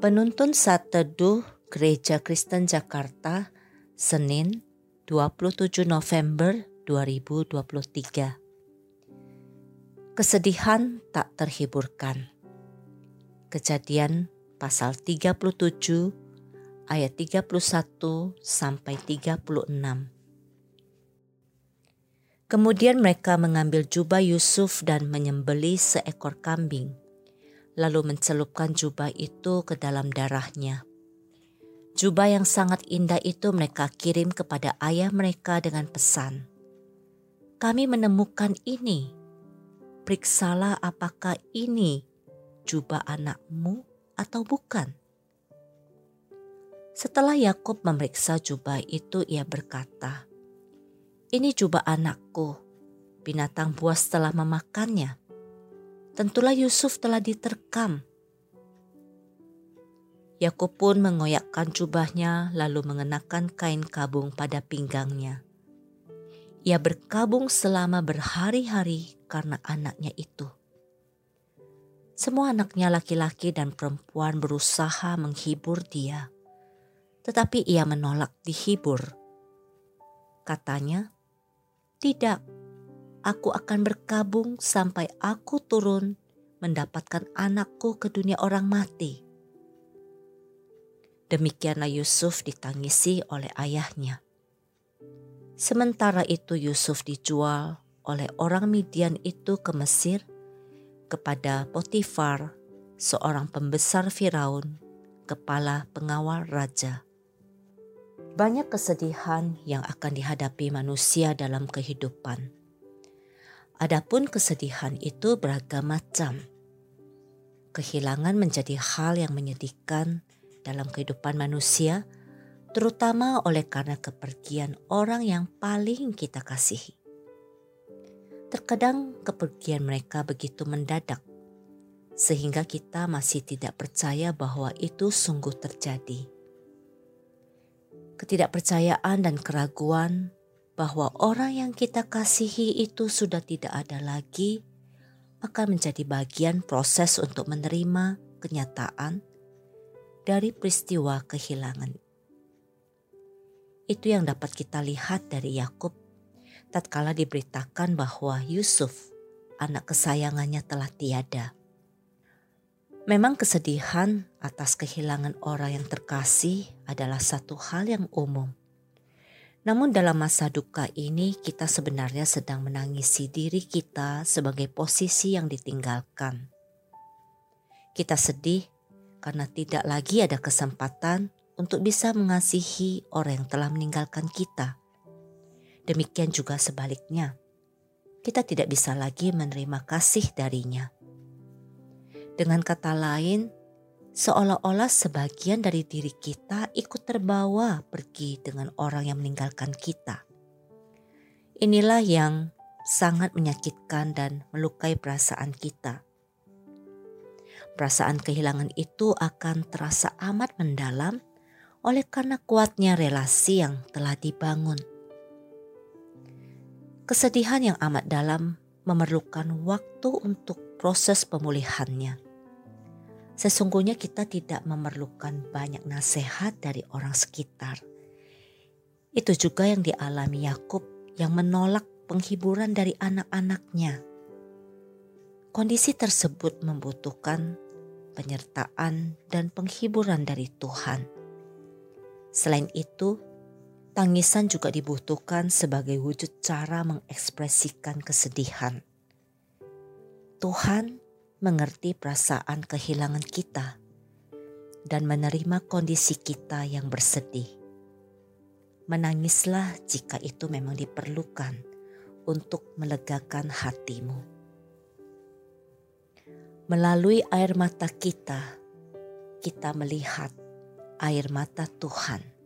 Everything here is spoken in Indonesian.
Penuntun Saat Teduh Gereja Kristen Jakarta, Senin 27 November 2023. Kesedihan tak terhiburkan. Kejadian pasal 37 ayat 31 sampai 36. Kemudian mereka mengambil jubah Yusuf dan menyembeli seekor kambing lalu mencelupkan jubah itu ke dalam darahnya. Jubah yang sangat indah itu mereka kirim kepada ayah mereka dengan pesan. Kami menemukan ini. Periksalah apakah ini jubah anakmu atau bukan. Setelah Yakub memeriksa jubah itu, ia berkata, "Ini jubah anakku. Binatang buas telah memakannya." Tentulah Yusuf telah diterkam. Yakub pun mengoyakkan jubahnya lalu mengenakan kain kabung pada pinggangnya. Ia berkabung selama berhari-hari karena anaknya itu. Semua anaknya laki-laki dan perempuan berusaha menghibur dia, tetapi ia menolak dihibur. Katanya, "Tidak, aku akan berkabung sampai aku turun mendapatkan anakku ke dunia orang mati. Demikianlah Yusuf ditangisi oleh ayahnya. Sementara itu Yusuf dijual oleh orang Midian itu ke Mesir kepada Potifar, seorang pembesar Firaun, kepala pengawal raja. Banyak kesedihan yang akan dihadapi manusia dalam kehidupan Adapun kesedihan itu beragam macam. Kehilangan menjadi hal yang menyedihkan dalam kehidupan manusia, terutama oleh karena kepergian orang yang paling kita kasihi. Terkadang kepergian mereka begitu mendadak, sehingga kita masih tidak percaya bahwa itu sungguh terjadi. Ketidakpercayaan dan keraguan bahwa orang yang kita kasihi itu sudah tidak ada lagi akan menjadi bagian proses untuk menerima kenyataan dari peristiwa kehilangan. Itu yang dapat kita lihat dari Yakub tatkala diberitakan bahwa Yusuf, anak kesayangannya telah tiada. Memang kesedihan atas kehilangan orang yang terkasih adalah satu hal yang umum. Namun dalam masa duka ini kita sebenarnya sedang menangisi diri kita sebagai posisi yang ditinggalkan. Kita sedih karena tidak lagi ada kesempatan untuk bisa mengasihi orang yang telah meninggalkan kita. Demikian juga sebaliknya, kita tidak bisa lagi menerima kasih darinya. Dengan kata lain, seolah-olah sebagian dari diri kita ikut terbawa pergi dengan orang yang meninggalkan kita. Inilah yang sangat menyakitkan dan melukai perasaan kita. Perasaan kehilangan itu akan terasa amat mendalam oleh karena kuatnya relasi yang telah dibangun. Kesedihan yang amat dalam memerlukan waktu untuk proses pemulihannya Sesungguhnya kita tidak memerlukan banyak nasihat dari orang sekitar. Itu juga yang dialami Yakub yang menolak penghiburan dari anak-anaknya. Kondisi tersebut membutuhkan penyertaan dan penghiburan dari Tuhan. Selain itu, tangisan juga dibutuhkan sebagai wujud cara mengekspresikan kesedihan. Tuhan mengerti perasaan kehilangan kita dan menerima kondisi kita yang bersedih. Menangislah jika itu memang diperlukan untuk melegakan hatimu. Melalui air mata kita, kita melihat air mata Tuhan